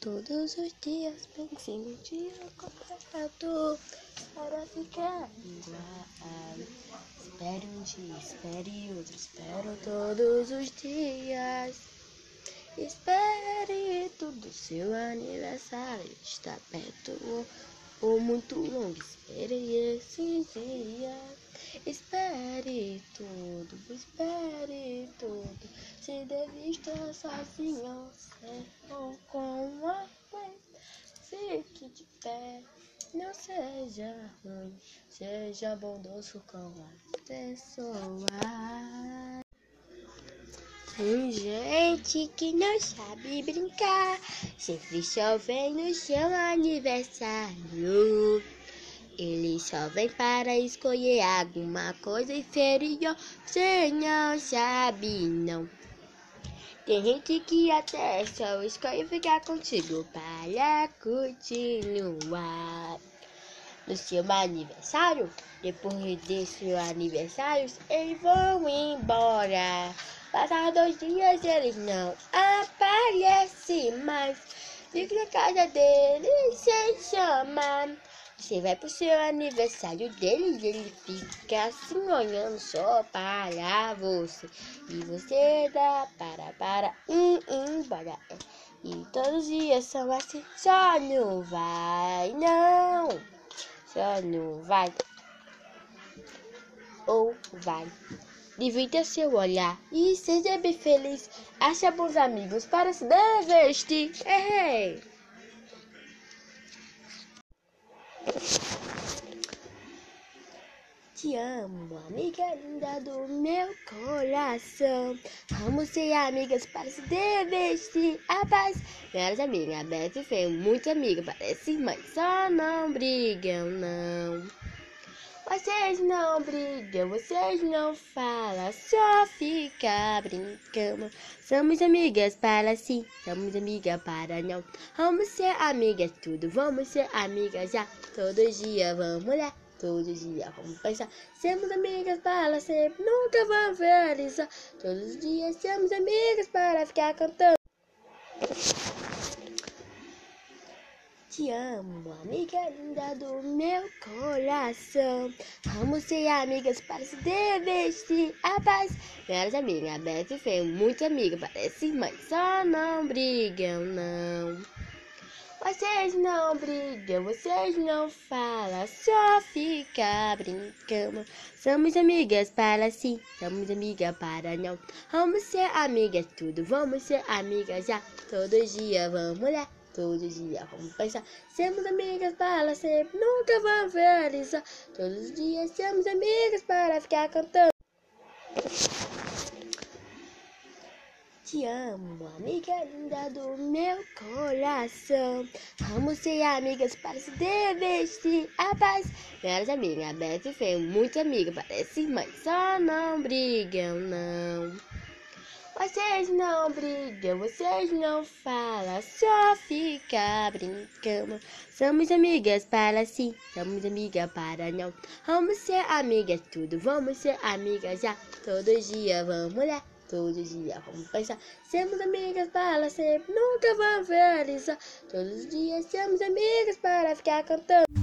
Todos os dias pense um dia completo para ficar igual. Espere um dia, espere outro, espero todos os dias. Espere tudo, seu aniversário está perto ou, muito longo. Espere esse dia. Espere tudo, espere tudo. Se deve estar sozinho, ou com a mãe. Fique de pé, não seja ruim. Seja bondoso com as pessoas. Tem gente que não sabe brincar, sempre só vem no seu aniversário. Ele só vem para escolher alguma coisa inferior, você não sabe não. Tem gente que até só escolhe ficar contigo para continuar. No seu aniversário, depois de seu aniversário, eles vão embora. Passar dois dias eles não aparecem mais. Fica na casa deles sem chamar. Você vai pro seu aniversário dele e ele fica assim olhando só para você. E você dá para, para, um, um, para. E todos os dias são assim, só não vai, não. Só não vai. Ou vai. Divirta seu olhar e seja bem feliz. Acha bons amigos para se divertir. Hey! Te amo, amiga linda do meu coração. Vamos ser amigas para se divertir. A paz, minhas amigas, Beth e Fê, muito amiga, parece mãe, só não brigam, não. Vocês não brigam, vocês não falam, só fica brincando. Somos amigas para sim, somos amigas para não. Vamos ser amigas tudo, vamos ser amigas já. Todo dia vamos lá, todo dia vamos pensar. Somos amigas para sempre, nunca vamos realizar. Todos os dias somos amigas para ficar cantando. Te amo, amiga linda do meu coração. Vamos ser amigas para se divertir. A paz, minhas amigas, Beth e Fê, muito amiga, parece mãe, só não brigam, não. Vocês não brigam, vocês não falam, só fica brincando. Somos amigas para sim, somos amigas para não. Vamos ser amigas tudo, vamos ser amigas já. Todo dia vamos lá. Todos os dias vamos pensar, somos amigas para sempre, nunca vamos realizar. Todos os dias somos amigas para ficar cantando. Te amo, amiga linda do meu coração. Vamos ser amigas para se divertir. A paz, minhas amigas, Beth e Fê, muito amiga, parece mãe, só não brigam, não. Vocês não brigam, vocês não falam, só fica brincando. Somos amigas para sim, somos amigas para não. Vamos ser amigas tudo, vamos ser amigas já. Todo dia vamos lá, todo dia vamos pensar. Somos amigas para sempre, nunca vamos realizar. Todos os dias somos amigas para ficar cantando.